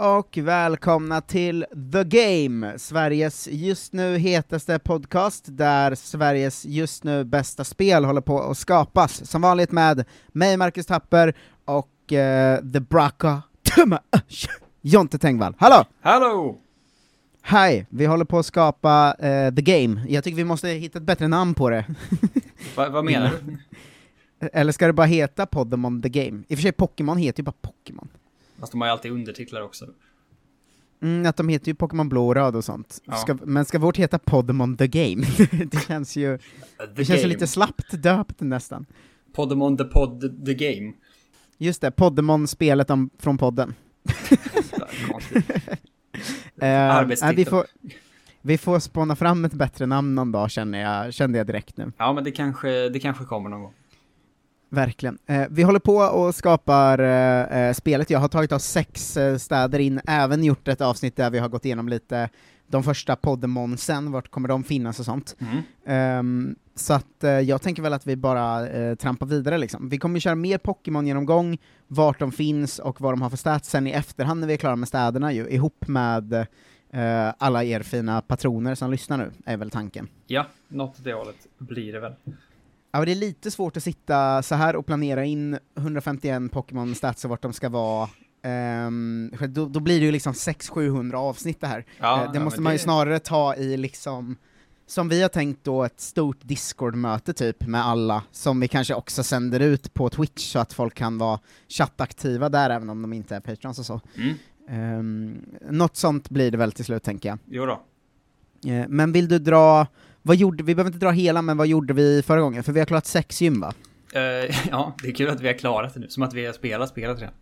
Och välkomna till The Game, Sveriges just nu hetaste podcast, där Sveriges just nu bästa spel håller på att skapas. Som vanligt med mig, Marcus Tapper, och eh, The Braka Tumma Jonte Tengvall. Hallå! Hallå! Hej! Vi håller på att skapa eh, The Game. Jag tycker vi måste hitta ett bättre namn på det. Va, vad menar du? Eller ska det bara heta Podemon The Game? I och för sig, Pokémon heter ju bara Pokémon. Fast de har ju alltid undertitlar också. Mm, att de heter ju Pokémon blå och röd och sånt. Ja. Ska, men ska vårt heta Podemon The Game? det känns ju, det känns ju lite slappt döpt nästan. Podemon the Pod the Game. Just det, Podemon-spelet om, från podden. Eh, Arbetstitel. nej, vi, får, vi får spåna fram ett bättre namn någon dag känner jag, kände jag direkt nu. Ja, men det kanske, det kanske kommer någon gång. Verkligen. Eh, vi håller på och skapar eh, eh, spelet, jag har tagit oss sex eh, städer in, även gjort ett avsnitt där vi har gått igenom lite de första Podemonsen, vart kommer de finnas och sånt. Mm. Ehm, så att eh, jag tänker väl att vi bara eh, trampar vidare liksom. Vi kommer köra mer Pokémon-genomgång, vart de finns och vad de har för stats sen i efterhand när vi är klara med städerna ju, ihop med alla er fina patroner som lyssnar nu, är väl tanken. Ja, något åt det hållet blir det väl. Ja, det är lite svårt att sitta så här och planera in 151 Pokémon-stats och vart de ska vara. För då, då blir det ju liksom 600-700 avsnitt det här. Ja, Eh, det ja, måste man ju det- snarare ta i liksom, som vi har tänkt då, ett stort Discord-möte typ med alla, som vi kanske också sänder ut på Twitch så att folk kan vara chattaktiva där även om de inte är patrons och så. Mm. Um, något sånt blir det väl till slut tänker jag. Jo då. Eh, men vill du dra, vad gjorde, vi behöver inte dra hela, men vad gjorde vi förra gången? För vi har klarat sex gym va? Eh, ja, det är kul att vi har klarat det nu. Som att vi har spelat spelet redan.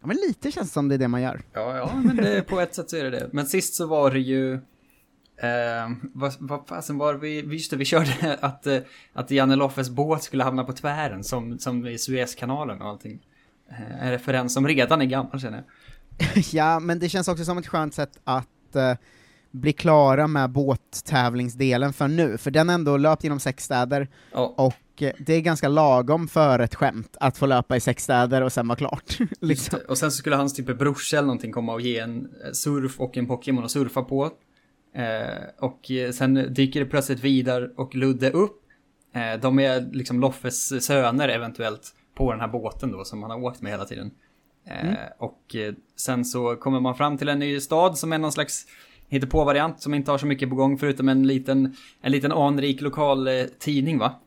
Ja men lite känns som det är det man gör. Ja, ja, men det, på ett sätt så är det det. Men sist så var det ju... Eh, vad, vad fasen var det vi... Just det, vi körde att, eh, att Janne Loffes båt skulle hamna på tvären som, som i Suezkanalen och allting. Eh, en referens som redan är gammal känner jag. ja, men det känns också som ett skönt sätt att eh, bli klara med båttävlingsdelen för nu, för den ändå löpt genom sex städer, Ja, och eh, det är ganska lagom för ett skämt att få löpa i sex städer och sen vara klart. Liksom. Och sen så skulle hans typ brorsa eller någonting komma och ge en eh, surf och en Pokémon att surfa på. Eh, och eh, sen dyker det plötsligt Vidar och Ludde upp. Eh, de är liksom Loffes söner eventuellt på den här båten då som han har åkt med hela tiden. Eh, Mm. Och sen så kommer man fram till en ny stad som är någon slags hittepå-variant som inte har så mycket på gång förutom en liten, en liten anrik lokal eh, tidning va?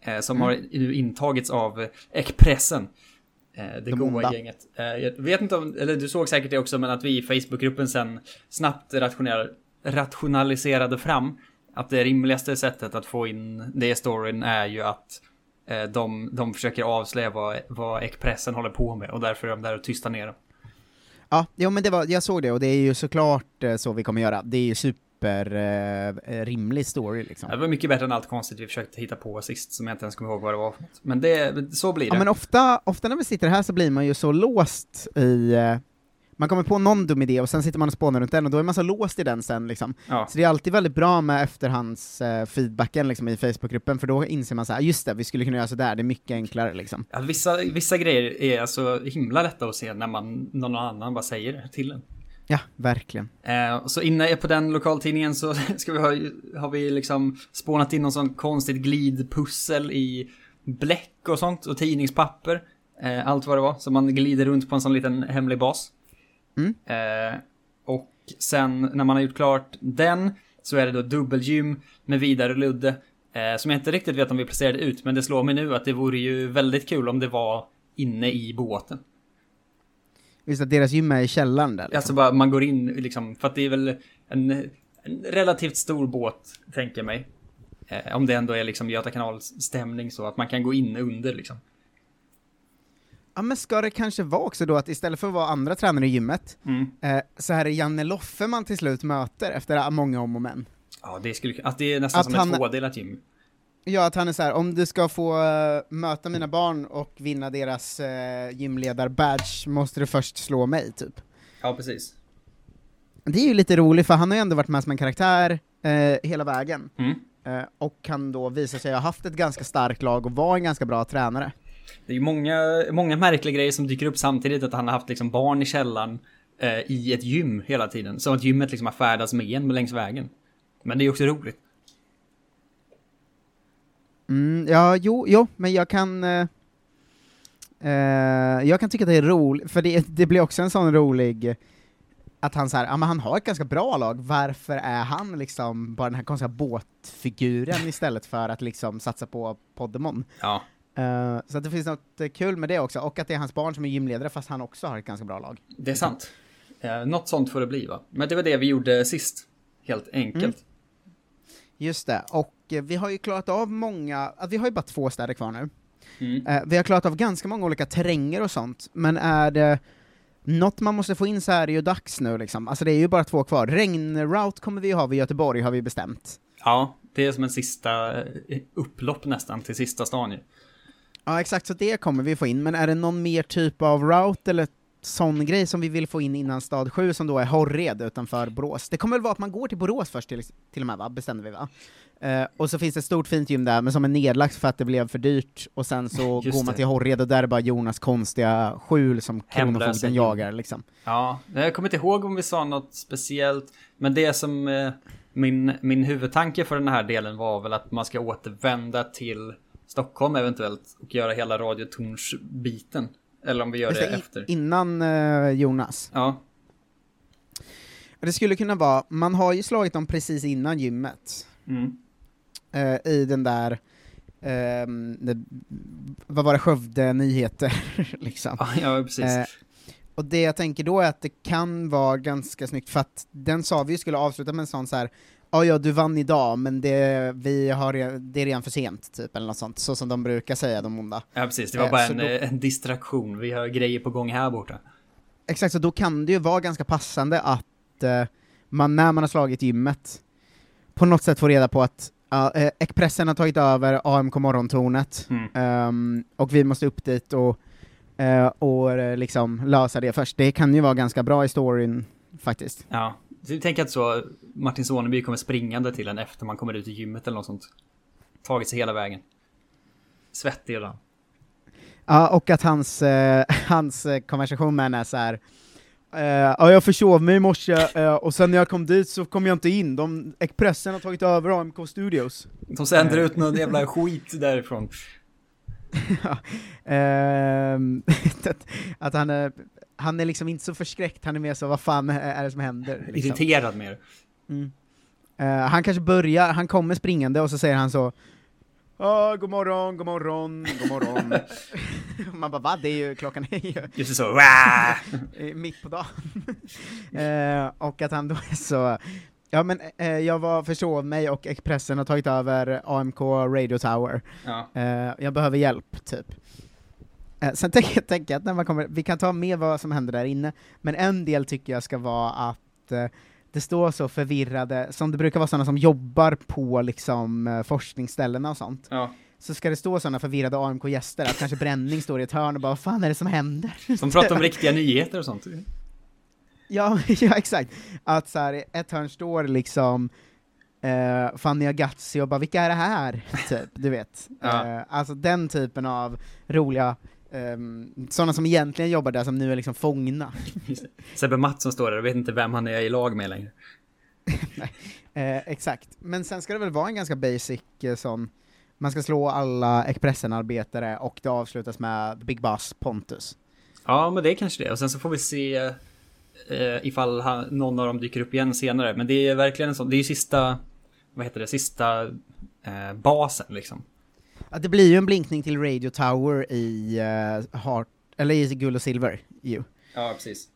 Eh, som har nu intagits av eh, Expressen. Eh, det De goa onda. gänget. Eh, jag vet inte om, eller du såg säkert det också, men att vi i Facebookgruppen sen snabbt rationaliserade fram att det rimligaste sättet att få in det i storyn är ju att eh, de, de försöker avslöja vad, vad Expressen håller på med och därför är de där och tystar ner dem. Ja, jo, men det var, jag såg det, och det är ju såklart eh, så vi kommer göra. Det är ju super eh, story liksom. Det var mycket bättre än allt konstigt vi försökte hitta på sist som jag inte ens kommer ihåg vad det var. Men det, så blir det. Ja men ofta, ofta när vi sitter här så blir man ju så låst i, eh, man kommer på någon dum idé och sen sitter man och spånar runt den och då är man så låst i den sen liksom. ja. Så det är alltid väldigt bra med efterhands eh, liksom, i Facebookgruppen, för då inser man så här, just det, vi skulle kunna göra sådär, det är mycket enklare liksom. Ja, vissa, vissa grejer är så himla lätta att se när man, någon annan bara säger det till en. Ja, verkligen. Eh, så inne på den lokaltidningen så ska vi ha, har vi liksom spånat in någon sån konstigt glidpussel i bläck och sånt och tidningspapper. Eh, allt vad det var, så man glider runt på en sån liten hemlig bas. Mm. Eh, och sen när man har gjort klart den så är det då dubbelgym med Vidar och Ludde. Eh, som jag inte riktigt vet om vi placerade ut, men det slår mig nu att det vore ju väldigt kul om det var inne i båten. Visst att deras gym är i källaren där liksom. Alltså bara man går in liksom, för att det är väl en, en relativt stor båt, tänker jag mig. Eh, om det ändå är liksom Göta kanals stämning så att man kan gå in under liksom. Ja men ska det kanske vara också då att istället för att vara andra tränare i gymmet, Mm. eh, så här är Janne Loffe man till slut möter efter många om och men. Ja, det skulle att det är nästan Att som han- ett tvådelat gym. Ja, att han är så här, om du ska få eh, möta mina barn och vinna deras uh, gymledar-badge måste du först slå mig, typ. Ja, precis. Det är ju lite roligt, för han har ju ändå varit med som en karaktär eh, hela vägen, Mm. eh, och kan då visa sig ha haft ett ganska starkt lag och vara en ganska bra tränare. Det är ju många, många märkliga grejer som dyker upp samtidigt. Att han har haft liksom barn i källaren. eh, i ett gym hela tiden. Som att gymmet liksom har färdats med en längs vägen. Men det är också roligt. Mm, ja, jo, jo, men jag kan... Eh, eh, jag kan tycka att det är roligt, för det, det blir också en sån rolig att han så här, ja men han har ett ganska bra lag, varför är han liksom bara den här konstiga båtfiguren istället för att liksom satsa på Poddemon? Ja. Uh, så att det finns något uh, kul med det också, och att det är hans barn som är gymledare fast han också har ett ganska bra lag. Det är sant. Uh, något sånt får det bli va? Men det var det vi gjorde sist. Helt enkelt. Mm. Just det, och uh, vi har ju klarat av många, vi har ju bara två städer kvar nu. Mm. vi har klarat av ganska många olika terränger och sånt, men är det något man måste få in så här är ju dags nu liksom. Alltså det är ju bara två kvar. Regnroute kommer vi ha vid Göteborg, har vi bestämt. Ja, det är som en sista upplopp nästan till sista stan ju. Ja, exakt, så det kommer vi få in, men är det någon mer typ av route eller sån grej som vi vill få in innan stad 7 som då är Horred utanför Borås? Det kommer väl vara att man går till Borås först till, till och med va? Bestämde vi va? Uh, och så finns det ett stort fint gym där, men som är nedlagt för att det blev för dyrt, och sen så går man till Horred och där är bara Jonas konstiga skjul som Kronofogden jagar liksom. Ja, jag kommer inte ihåg om vi sa något speciellt, men det som uh, min, min huvudtanke för den här delen var väl att man ska återvända till Stockholm eventuellt och göra hela radiotornsbiten. Eller om vi gör det, det efter. Innan uh, Jonas? Ja. Det skulle kunna vara, man har ju slagit dem precis innan gymmet. Mm. Uh, I den där, uh, det, vad var det, Skövde Nyheter, liksom. Ja, precis. Uh, och det jag tänker då är att det kan vara ganska snyggt, för att den sa vi skulle avsluta med en sån så här ja, ja, du vann idag, men det, vi har, det är redan för sent, typ, eller något sånt, så som de brukar säga, de onda. Ja, precis, det var bara eh, en, då, en, distraktion, vi har grejer på gång här borta. Exakt, så då kan det ju vara ganska passande att eh, man, när man har slagit gymmet, på något sätt får reda på att uh, Ekpressen har tagit över AMK morgontornet, mm. um, och vi måste upp dit och, uh, och liksom lösa det först. Det kan ju vara ganska bra i storyn, faktiskt. Ja, Tänk att så Martin Soneby kommer springande till en efter man kommer ut i gymmet eller något sånt. Tagit sig hela vägen. Svettig är han. Ja, och att hans, eh, hans eh, konversation med henne är så här. Uh, ja, jag försov mig i morse, uh, och sen när jag kom dit så kom jag inte in, de, Expressen har tagit över AMK Studios. De sänder uh. ut någon jävla skit därifrån. ja, ehm, att, att, han är han är liksom inte så förskräckt, han är mer så vad fan är det som händer? Liksom. Irriterad mer. Mm. Uh, han kanske börjar, han kommer springande och så säger han så Oh, god morgon, god morgon, god morgon. Man bara va? Det är ju, klockan är ju... Just så, Mitt på dagen. uh, och att han då är så, ja men uh, jag var, försov mig och Expressen har tagit över AMK Radio Tower. Ja. jag behöver hjälp, typ. Eh, sen tänker jag tänka att när man kommer, vi kan ta med vad som händer där inne, men en del tycker jag ska vara att eh, det står så förvirrade, som det brukar vara sådana som jobbar på liksom eh, forskningsställena och sånt. Ja. Så ska det stå sådana förvirrade AMK-gäster, att kanske Bränning står i ett hörn och bara vad fan är det som händer? De pratar om riktiga nyheter och sånt. Ja, ja exakt. Att så här, ett hörn står liksom Uh, Fanny Agazzi och bara 'Vilka är det här?' typ, du vet. Ja. Uh, alltså den typen av roliga Um, sådana som egentligen jobbar där, som nu är liksom fångna. Sebbe Mattsson står där och vet inte vem han är i lag med längre. Eh, exakt. Men sen ska det väl vara en ganska basic eh, sån, man ska slå alla Expressen-arbetare och det avslutas med Big Boss Pontus. Ja, men det är kanske det. Och sen så får vi se eh, ifall han, någon av dem dyker upp igen senare. Men det är verkligen en sån, det är ju sista, vad heter det, sista eh, basen liksom. Ja, det blir ju en blinkning till Radio Tower i uh, Heart, eller i Guld och Silver ju. Ja, precis.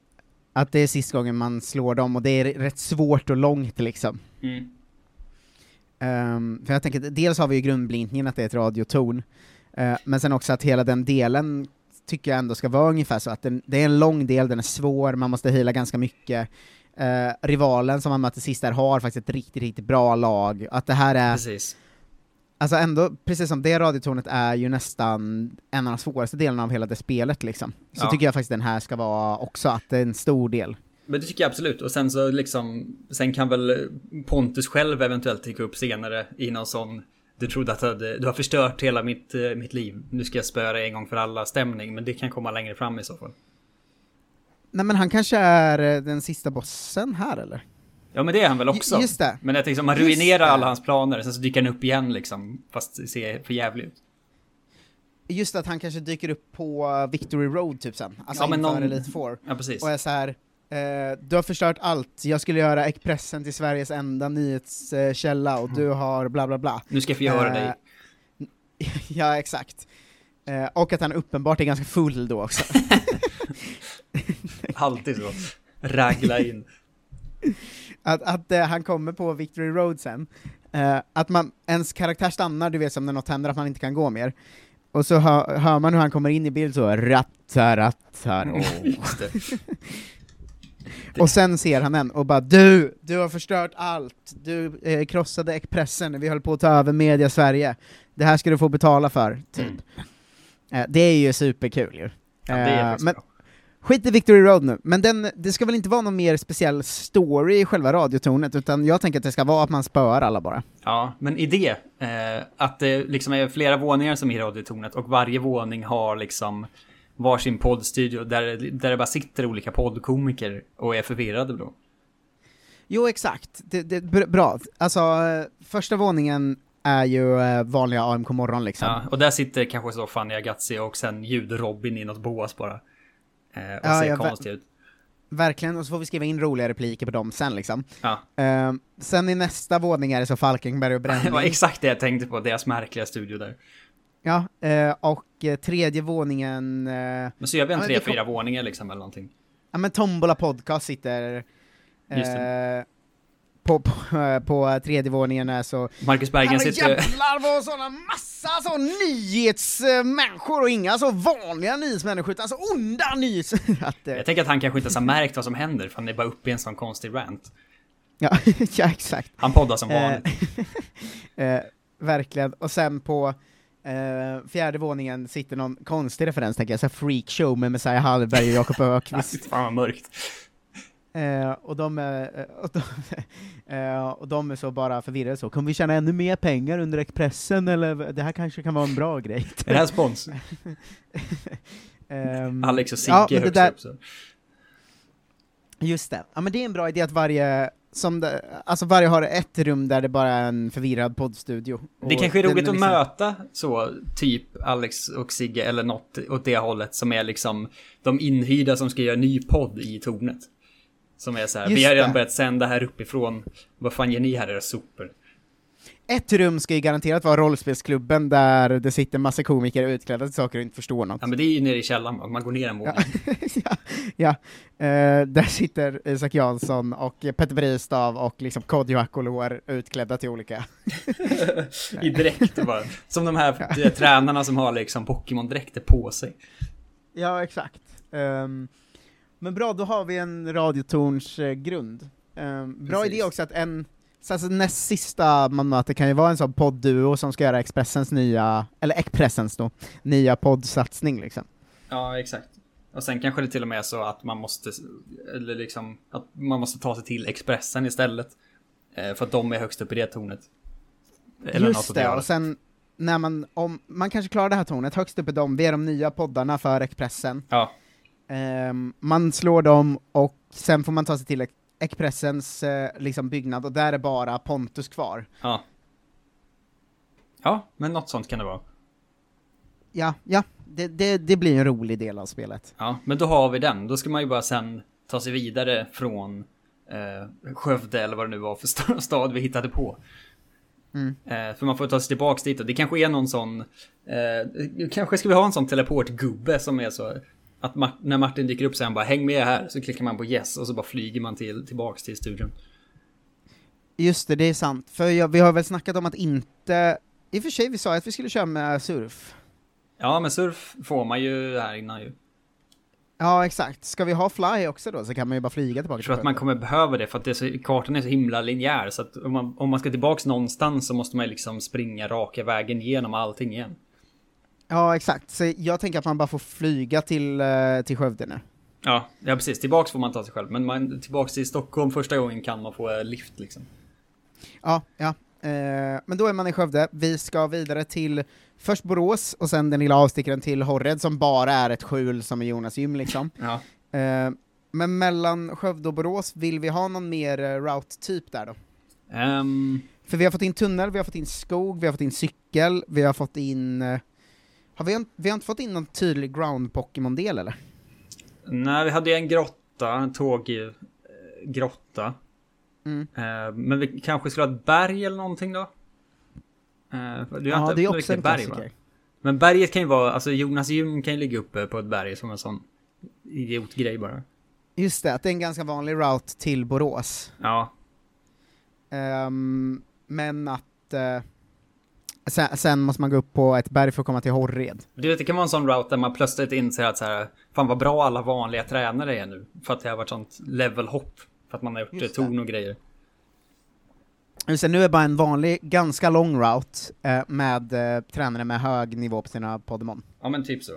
Att det är sista gången man slår dem, och det är rätt svårt och långt liksom. Mm. Um, för jag tänker, dels har vi ju grundblinkningen att det är ett radiotorn, uh, men sen också att hela den delen tycker jag ändå ska vara ungefär så att den, det är en lång del, den är svår, man måste hila ganska mycket. Uh, rivalen som man möter sist där har faktiskt ett riktigt, riktigt bra lag, att det här är Precis. Alltså ändå, precis som det radiotornet är ju nästan en av de svåraste delarna av hela det spelet liksom. Så ja. tycker jag faktiskt den här ska vara också, att det är en stor del. Men det tycker jag absolut, och sen så liksom, sen kan väl Pontus själv eventuellt dyka upp senare i någon sån du trodde att du har förstört hela mitt, mitt liv. Nu ska jag spöa dig en gång för alla stämning, men det kan komma längre fram i så fall. Nej men han kanske är eh, den sista bossen här eller? Ja men det är han väl också? Just det. Men jag tänker, man Just ruinerar alla hans planer, sen så dyker han upp igen liksom. Fast det ser för jävligt ut. Just att han kanske dyker upp på Victory Road typ sen, alltså Ja, men inför någon- Elite Four, Ja precis. och är så här. Eh, du har förstört allt, jag skulle göra Expressen till Sveriges enda nyhetskälla och du har bla bla bla. Nu ska jag förgöra Eh, dig. ja, exakt. Eh, och att han uppenbart är ganska full då också. Alltid så. Ragla in. att att eh, han kommer på Victory Road sen, eh, att man, ens karaktär stannar, du vet som när något händer, att man inte kan gå mer. Och så hör, hör man hur han kommer in i bild så, rattar, rattar, oh. Just det. Och sen ser han en och bara du, du har förstört allt, du eh, krossade Expressen när vi höll på att ta över media Sverige, det här ska du få betala för, typ. Mm. Eh, det är ju superkul ju. Ja, Eh, men bra. Skit i Victory Road nu, men den, det ska väl inte vara någon mer speciell story i själva radiotornet, utan jag tänker att det ska vara att man spöar alla bara. Ja, men idé. Eh, att det liksom är flera våningar som är i radiotornet och varje våning har liksom varsin poddstudio där, där det bara sitter olika poddkomiker och är förvirrade då. Jo, exakt. Det, det, br- bra. Alltså, första våningen är ju eh, vanliga AMK morgon liksom. Ja, och där sitter kanske så Fanny Agazzi och sen ljud-Robin i något bås bara. Eh, och Ja, ser vä- konstigt ut. Verkligen, och så får vi skriva in roliga repliker på dem sen liksom. Ja, Eh, sen i nästa våning är det så Falkenberg och det var Bränning. exakt det jag tänkte på, deras märkliga studio där. ja, eh, och eh, tredje våningen, eh, Men så gör vi en Ja, tre, det fyra våningar liksom eller någonting. ja men Tombola podcast sitter Just eh, på, på, eh, på tredje våningen är så Marcus Herre sitter... jävlar vad såna massa så nyhetsmänniskor och inga så vanliga nyhetsmänniskor utan så onda nyhets... att, eh, Jag tänker att han kanske inte ens har märkt vad som händer, för han är bara uppe i en sån konstig rant. ja, ja, exakt. Han poddar som Eh, vanligt. eh, verkligen, och sen på eh, fjärde våningen sitter någon konstig referens tänker jag, så här freakshow med Messiah Hallberg och Jakob Ökvist. Fan vad mörkt. Eh, och, de är, eh, och, de, eh, och de är så bara förvirrade så, kommer vi tjäna ännu mer pengar under Expressen eller det här kanske kan vara en bra grej? Är det här spons? Ehm, Alex och Sigge ja, högst där, upp så. Just det, ja men det är en bra idé att varje, som det, alltså varje har ett rum där det bara är en förvirrad poddstudio. Det kanske är roligt att liksom- möta så, typ Alex och Sigge eller något åt det hållet som är liksom de inhyrda som ska göra ny podd i tornet. Som är så här, Just vi har redan det. börjat sända här uppifrån, vad fan gör ni här era sopor? Ett rum ska ju garanterat vara rollspelsklubben där det sitter massa komiker utklädda till saker och inte förstår något. Ja men det är ju nere i källaren, man går ner en våning. ja, ja. Eh, där sitter Isak Jansson och Petter Bristav och liksom Kodjo Akolor utklädda till olika... I dräkter bara. Som de här tränarna som har liksom Pokémon-dräkter på sig. Ja, exakt. Ehm, men bra, då har vi en radiotorns eh, grund. Ehm, bra Precis. idé också att en, så alltså näst sista man möter kan ju vara en sån poddduo som ska göra Expressens nya, eller Expressens då, nya poddsatsning liksom. Ja, exakt. Och sen kanske det till och med är så att man måste, eller liksom, att man måste ta sig till Expressen istället. Eh, För att de är högst upp i det tornet. Eller Just det, och sen när man, om, man kanske klarar det här tornet, högst upp är de, vi är de nya poddarna för Expressen. Ja, Ehm, man slår dem och sen får man ta sig till Ex- Expressens eh, liksom byggnad och där är bara Pontus kvar. ja. Ja, men något sånt kan det vara. Ja, ja, det, det, det blir en rolig del av spelet. Ja, men då har vi den. Då ska man ju bara sen ta sig vidare från eh, Skövde eller vad det nu var för sta- stad vi hittade på. Mm. Eh, för man får ta sig tillbaks dit och det kanske är någon sån, eh, kanske ska vi ha en sån teleportgubbe som är så att Ma- när Martin dyker upp så han bara häng med här så klickar man på yes och så bara flyger man till, tillbaks till studion. Just det, det är sant. För jag, vi har väl snackat om att inte... I och för sig, vi sa att vi skulle köra med surf. Ja, men surf får man ju här innan ju. Ja, exakt. Ska vi ha fly också då, så kan man ju bara flyga tillbaka Jag tror till att man kommer behöva det för att det är så, kartan är så himla linjär så att om man, om man ska tillbaks någonstans så måste man liksom springa raka vägen genom allting igen. Ja, exakt. Så jag tänker att man bara får flyga till, eh, till Skövde nu. Ja, ja precis. Tillbaks får man ta sig själv. Men man, tillbaks till Stockholm första gången kan man få eh, lift liksom. Ja, ja. Eh, men då är man i Skövde. Vi ska vidare till först Borås, och sen den lilla avstickaren till Horred, som bara är ett skjul som är Jonas gym liksom. Ja. Eh, Men mellan Skövde och Borås, vill vi ha någon mer route-typ där då? Ehm, För vi har fått in tunnel, vi har fått in skog, vi har fått in cykel, vi har fått in... eh, Har vi, vi har inte fått in någon tydlig ground-Pokémon-del eller? nej, vi hade ju en grotta, en tåggrotta. Mm. Eh, men vi kanske skulle ha ett berg eller någonting då? Eh, det är Ja, inte det är också en berg, va? klassiker. Men berget kan ju vara, alltså Jonas gym kan ju ligga uppe på ett berg som en sån idiotgrej bara. Just det, att det är en ganska vanlig route till Borås. Ja, Ehm, men att... eh, sen, sen måste man gå upp på ett berg för att komma till Horred. du vet det kan vara en sån route där man plötsligt inser att så här, fan vad bra alla vanliga tränare är nu. För att det har varit sånt levelhopp. För att man har gjort torn och grejer. Just det, nu är bara en vanlig, ganska lång route eh, med eh, tränare med hög nivå på sina Podemon. Ja men typ så.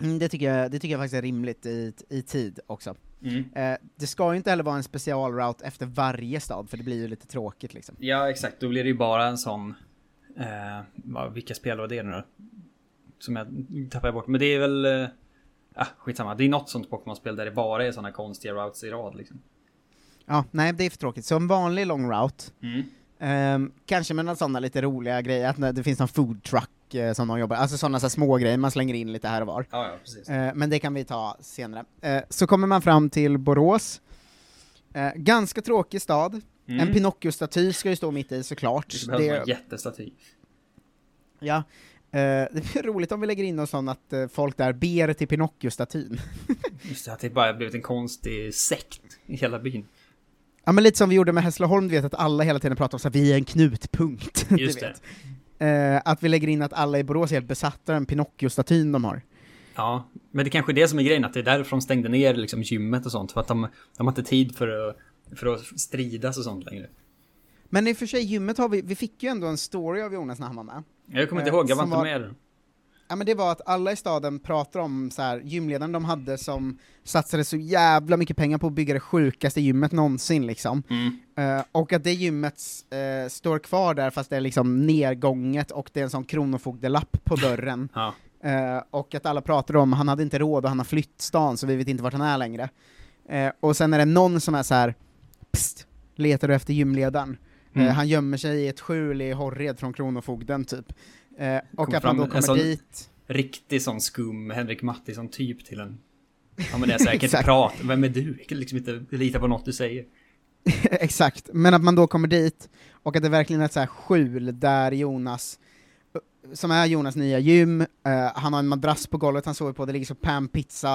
Mm, det, tycker jag, det tycker jag faktiskt är rimligt i, i tid också. Mm. Eh, det ska ju inte heller vara en specialroute efter varje stad, för det blir ju lite tråkigt liksom. Ja exakt, då blir det ju bara en sån... Eh, vilka spel var det nu då? Som jag tappade bort. Men det är väl... Eh, ah, skitsamma. Det är något sånt Pokémon-spel där det bara är såna konstiga routes i rad liksom. Ja, nej det är för tråkigt. Så en vanlig lång route, Mm. ehm, kanske med några sådana lite roliga grejer, att det finns någon food truck eh, som de jobbar, alltså sådana så här små grejer man slänger in lite här och var. Ja, ja, precis. Eh, men det kan vi ta senare. Eh, så kommer man fram till Borås, eh, ganska tråkig stad, Mm. en Pinocchio-staty ska ju stå mitt i såklart. Det behövs en jättestaty. ja, eh, det blir roligt om vi lägger in något sånt att eh, folk där ber till Pinocchio-statyn. Just det, att det bara blivit en konstig sekt i hela byn. Ja men lite som vi gjorde med Hässleholm, du vet att alla hela tiden pratar om att vi är en knutpunkt. Just det. Eh, att vi lägger in att alla i Borås är helt besatta av den Pinocchio-statyn de har. Ja, men det kanske är det som är grejen, att det är därför de stängde ner liksom gymmet och sånt. För att de, de har inte tid för att, för att stridas och sånt längre. Men i och för sig, gymmet har vi, vi fick ju ändå en story av Jonas när han var med. Jag kommer inte Eh, ihåg, jag var inte var- med. Ja men det var att alla i staden pratar om så här, gymledaren de hade som satsade så jävla mycket pengar på att bygga det sjukaste gymmet någonsin liksom. Mm. Eh, och att det gymmet eh, står kvar där fast det är liksom nedgånget och det är en sån kronofogdelapp på dörren. Ja. Eh, och att alla pratar om, han hade inte råd och han har flytt stan så vi vet inte vart han är längre. Eh, och sen är det någon som är så här, psst, letar du efter gymledaren? Mm. Eh, han gömmer sig i ett skjul i Horred från Kronofogden typ. Eh, och att man då kommer sån- dit, Riktig sån skum Henrik Mattisson typ till en... Ja men det är Exakt. prata, vem är du? Jag kan liksom inte lita på något du säger. exakt, men att man då kommer dit, och att det verkligen är ett så här skjul där Jonas, som är Jonas nya gym, eh, han har en madrass på golvet han sover på, det ligger så panpizza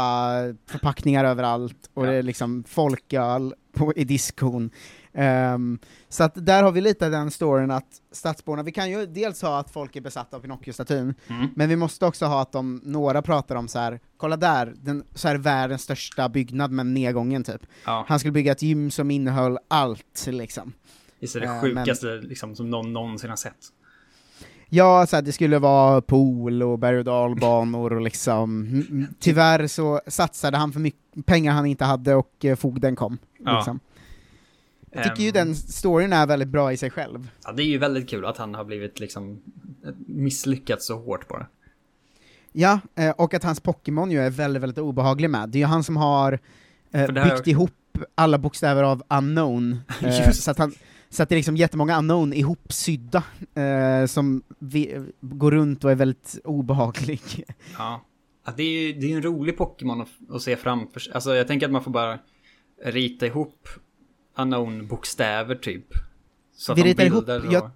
förpackningar överallt, och Ja. det är liksom folköl på, i diskon. Ehm, så att där har vi lite den storyn att stadsborna, vi kan ju dels ha att folk är besatta av Pinocchio-statyn, Mm. men vi måste också ha att de, några pratar om så här, kolla där, den, så här världens största byggnad med nedgången typ. Ja, Han skulle bygga ett gym som innehöll allt liksom. det är det Eh, sjukaste liksom, som någon någonsin har sett. Ja, så här, det skulle vara pool och berg och dalbanor och liksom, tyvärr så satsade han för mycket pengar han inte hade och eh, fogden kom. Ja. Liksom. Jag tycker ju Ehm, den storyn är väldigt bra i sig själv. Ja, det är ju väldigt kul att han har blivit liksom misslyckats så hårt bara. Ja, eh, och att hans Pokémon ju är väldigt, väldigt obehaglig med. Det är ju han som har eh, här byggt är- ihop alla bokstäver av unknown, eh, Just. så, att han, så att det är liksom jättemånga unknown ihopsydda, eh, som vi, går runt och är väldigt obehaglig. Ja. ja det är ju det är en rolig Pokémon att, att se framför sig. Alltså jag tänker att man får bara rita ihop unknown-bokstäver typ. Så att Vi de ritar ihop- bildar jag- och-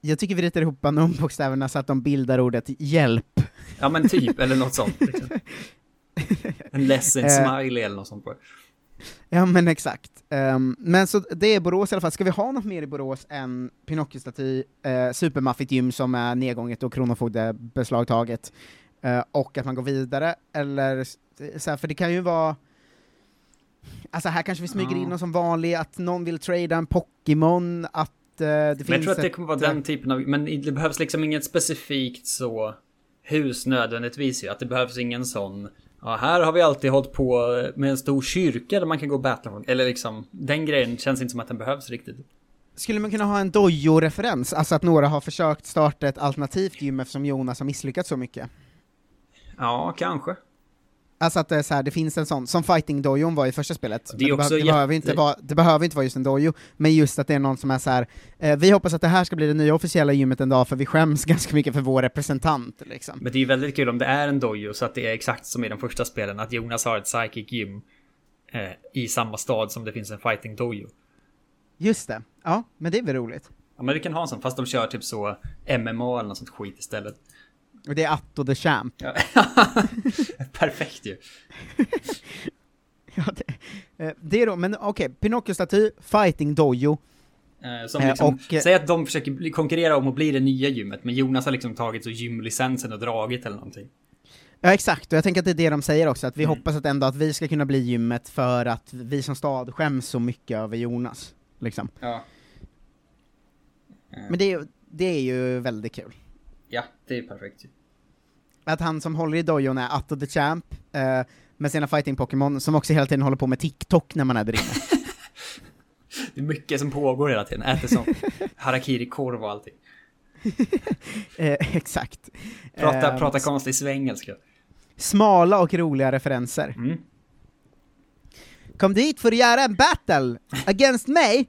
Jag tycker vi ritar ihop unknown-bokstäverna så att de bildar ordet hjälp. Ja men typ, eller något sånt. Liksom. En ledsen Eh. smiley eller något sånt bara. Ja men exakt. Ehm, men så det är Borås i alla fall. Ska vi ha något mer i Borås än Pinocchio-staty, uh, supermaffigt gym som är nedgånget och kronofogdebeslagtaget, eh, och att man går vidare, eller så här, för det kan ju vara Alltså här kanske vi smyger Ja. in någon som vanlig, att någon vill trada en Pokémon, att eh, det finns Men jag tror att det kommer vara den typen av, men det behövs liksom inget specifikt så hus nödvändigtvis ju. Att det behövs ingen sån, ja här har vi alltid hållit på med en stor kyrka där man kan gå och battla. Eller liksom, den grejen känns inte som att den behövs riktigt. Skulle man kunna ha en Dojo-referens, alltså att några har försökt starta ett alternativt gym eftersom Jonas har misslyckats så mycket? Ja, kanske. Alltså att det, är så här, det finns en sån, som Fighting Dojon var i första spelet. Det det, det, behöver inte vara, det behöver inte vara just en dojo, men just att det är någon som är så här. Eh, vi hoppas att det här ska bli det nya officiella gymmet en dag, för vi skäms ganska mycket för vår representant liksom. Men det är ju väldigt kul om det är en dojo så att det är exakt som i de första spelen, att Jonas har ett psychic gym eh, i samma stad som det finns en fighting dojo. Just det, ja, men det är väl roligt. Ja men vi kan ha en sån, fast de kör typ så MMA eller något sånt skit istället. Och det är Atto the Champ. Ja. Perfekt ju. Ja, det, eh, det är då, men okej, Pinocchio-staty, Fighting Dojo, Eh, Som Eh, liksom, och, säg att de försöker konkurrera om att bli det nya gymmet, men Jonas har liksom tagit så gymlicensen och dragit eller någonting. Ja exakt, och jag tänker att det är det de säger också, att vi Mm. hoppas att ändå att vi ska kunna bli gymmet för att vi som stad skäms så mycket över Jonas. Liksom. Ja. Men det det är ju väldigt kul. Ja, det är perfekt. Att han som håller i dojon är Atto the Champ, eh, med sina fighting-Pokémon, som också hela tiden håller på med TikTok när man är där inne. Det är mycket som pågår hela tiden. Äter som harakiri-korv och allting. eh, exakt. Prata, Eh, prata konstig svengelska. Smala och roliga referenser. Mm. Kom dit för att göra en battle against mig!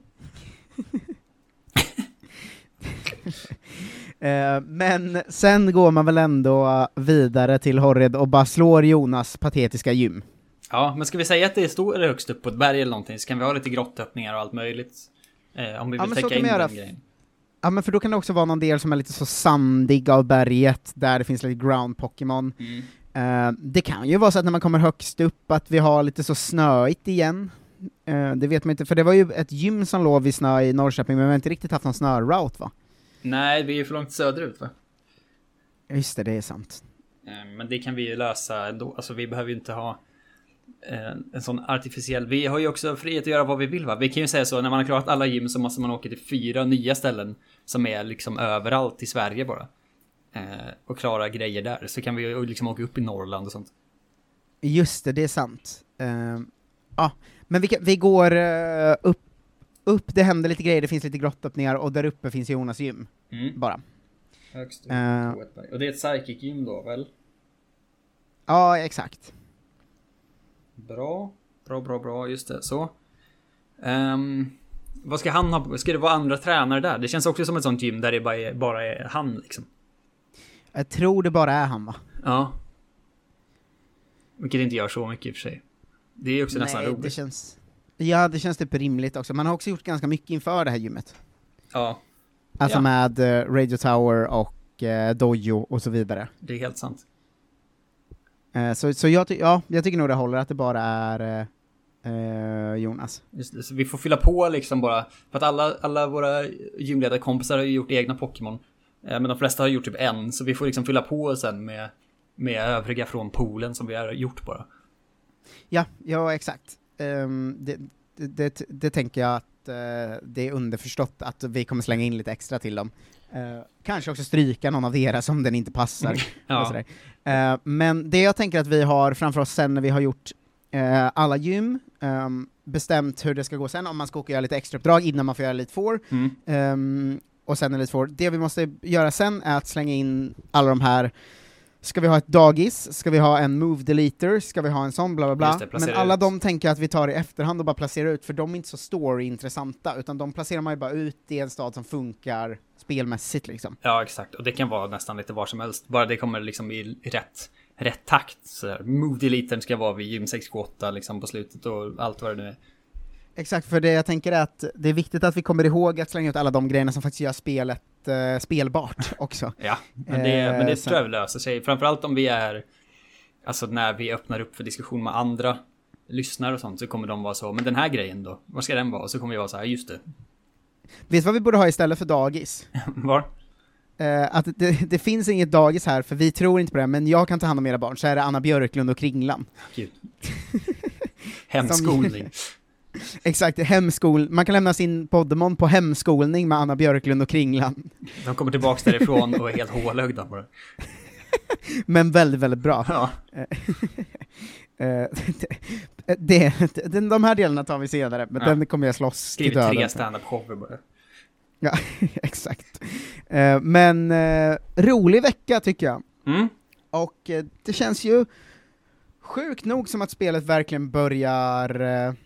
Eh, men sen går man väl ändå vidare till Horred och bara slår Jonas patetiska gym. Ja, men ska vi säga att det står högst upp på ett berg eller någonting så kan vi ha lite grottöppningar och allt möjligt. Eh, om vi Ja, vill så täcka in den grejen. Ja men för då kan det också vara någon del som är lite så sandig av berget, där det finns lite ground Pokémon. Mm. Eh, det kan ju vara så att när man kommer högst upp att vi har lite så snöigt igen. Eh, det vet man inte, för det var ju ett gym som låg vid snö i Norrköping, men vi har inte riktigt haft någon snöroute va? Nej, vi är ju för långt söderut va? Just det, det är sant. Eh, Men det kan vi ju lösa ändå. Alltså vi behöver ju inte ha eh, en sån artificiell... Vi har ju också frihet att göra vad vi vill va? Vi kan ju säga så, när man har klarat alla gym så måste man åka till fyra nya ställen som är liksom överallt i Sverige bara. Eh, och klara grejer där. Så kan vi ju liksom åka upp i Norrland och sånt. Just det, det är sant. Eh, Ja, men vi, vi går upp, upp, det händer lite grejer, det finns lite grottöppningar, och där uppe finns Jonas gym, Mm. bara. Högst upp på berg. Och det är ett psychic gym då väl? Ja, exakt. Bra, bra, bra, bra, just det, så. Ehm, vad ska han ha? Ska det vara andra tränare där? Det känns också som ett sånt gym där det bara är, bara är han liksom. Jag tror det bara är han va? Ja. Vilket inte gör så mycket i och för sig. Det är också nästan Nej, roligt. det känns... Ja, det känns typ rimligt också. Man har också gjort ganska mycket inför det här gymmet. Ja, Alltså Ja. med eh, Radio Tower och eh, Dojo och så vidare. det är helt sant. Eh, så så jag, ja, jag tycker nog det håller att det bara är eh, Jonas. Just vi får fylla på liksom bara. För att alla, alla våra gymledarkompisar har gjort egna Pokémon. Men de flesta har gjort typ en, så vi får liksom fylla på sen med, med övriga från poolen som vi har gjort bara. Ja, ja exakt. Ehm, det, det, det, tänker jag att eh, det är underförstått att vi kommer slänga in lite extra till dem. Eh, kanske också stryka någon av deras om den inte passar. och Ja. Eh, men det jag tänker att vi har framför oss sen när vi har gjort alla gym, ehm, bestämt hur det ska gå sen, om man ska åka och göra lite extrauppdrag innan man får göra Elite Four, mm. Ehm, och sen Elite Four. Det vi måste göra sen är att slänga in alla de här Ska vi ha ett dagis? Ska vi ha en move deleter? Ska vi ha en sån? Bla bla bla. Det, Men alla ut. de tänker att vi tar i efterhand och bara placerar ut, för de är inte så story-intressanta, utan de placerar man ju bara ut i en stad som funkar spelmässigt liksom. ja, exakt. Och det kan vara nästan lite var som helst. Bara det kommer liksom i rätt, rätt takt. Så. Move deleten ska vara vid gym 628 liksom på slutet och allt vad det nu är. Exakt, för det jag tänker är att det är viktigt att vi kommer ihåg att slänga ut alla de grejerna som faktiskt gör spelet eh, spelbart också. Ja, men det, men det Eh, tror jag löser sig. Framförallt om vi är, alltså när vi öppnar upp för diskussion med andra lyssnare och sånt så kommer de vara så, men den här grejen då, var ska den vara? Och så kommer vi vara så här, just det. Vet du vad vi borde ha istället för dagis? Var? Eh, att det, det finns inget dagis här, för vi tror inte på det, men jag kan ta hand om era barn, så är det Anna Björklund och Kringlan. Hemskolning. Exakt, hemskol, man kan lämna sin poddemon på hemskolning med Anna Björklund och Kringlan. De kommer tillbaks därifrån och är helt hålögda bara. Men väldigt, väldigt bra. Ja, Eh, det, det, de här delarna tar vi senare, men Ja. den kommer jag slåss till skrivit döden. tre för. stand-up shower bara. Ja, exakt. Eh, men eh, rolig vecka tycker jag. Mm. Och det känns ju sjukt nog som att spelet verkligen börjar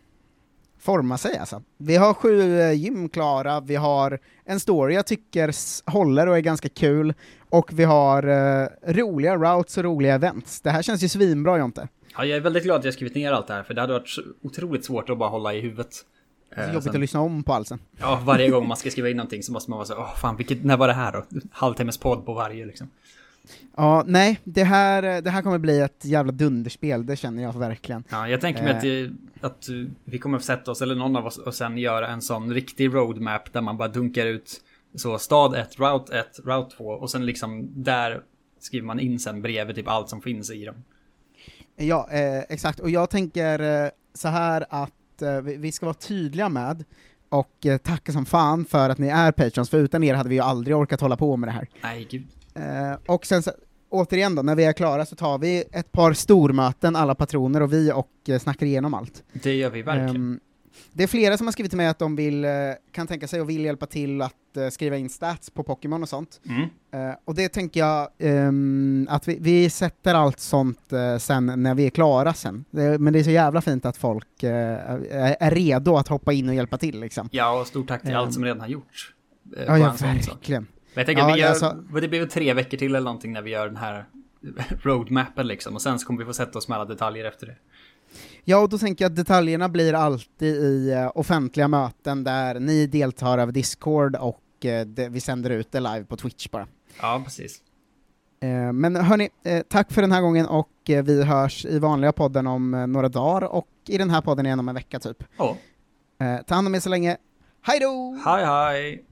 forma sig alltså. Vi har sju eh, gym klara, vi har en story jag tycker håller och är ganska kul, och vi har eh, roliga routes och roliga events. Det här känns ju svinbra Jonte. Ja, jag är väldigt glad att jag skrivit ner allt det här, för det hade varit otroligt svårt att bara hålla i huvudet. Det är Eh, jobbigt sen- att lyssna om på allt sen. Ja, varje gång man ska skriva in någonting så måste man vara så, åh fan, vilket, när var det här då? Halvtimmes podd på varje liksom. Ja, nej, det här, eh, det här kommer bli ett jävla dunderspel, det känner jag verkligen. Ja, jag tänker mig att, det, att vi kommer att sätta oss, eller någon av oss, och sen göra en sån riktig roadmap där man bara dunkar ut så stad 1, route 1, route 2 och sen liksom där skriver man in sen bredvid typ allt som finns i dem. Ja, eh, exakt, och jag tänker eh, så här att eh, vi, vi ska vara tydliga med, och eh, tacka som fan för att ni är patrons, för utan er hade vi ju aldrig orkat hålla på med det här. Nej, gud. Eh, och sen så, återigen då, när vi är klara så tar vi ett par stormöten, alla patroner och vi, och eh, snackar igenom allt. Det gör vi verkligen. Ehm, det är flera som har skrivit till mig att de vill, eh, kan tänka sig och vill hjälpa till att eh, skriva in stats på Pokémon och sånt. Mm. Eh, och det tänker jag ehm, att vi, vi sätter allt sånt eh, sen när vi är klara sen. Det, men det är så jävla fint att folk eh, är, är redo att hoppa in och hjälpa till liksom. Ja, och stort tack till Ehm. allt som redan har gjorts. eh, Ja, ja en sån sak. Men jag tänker Ja, att vi gör, alltså- det blir väl tre veckor till eller någonting när vi gör den här roadmappen liksom. Och sen så kommer vi få sätta oss med alla detaljer efter det. Ja, och då tänker jag att detaljerna blir alltid i eh, offentliga möten där ni deltar över Discord och eh, vi sänder ut det live på Twitch bara. Ja, precis. Eh, men hörni, tack för den här gången och vi hörs i vanliga podden om några dagar och i den här podden igen om en vecka typ. Ja, ta hand om er så länge. Hej då! hej hej!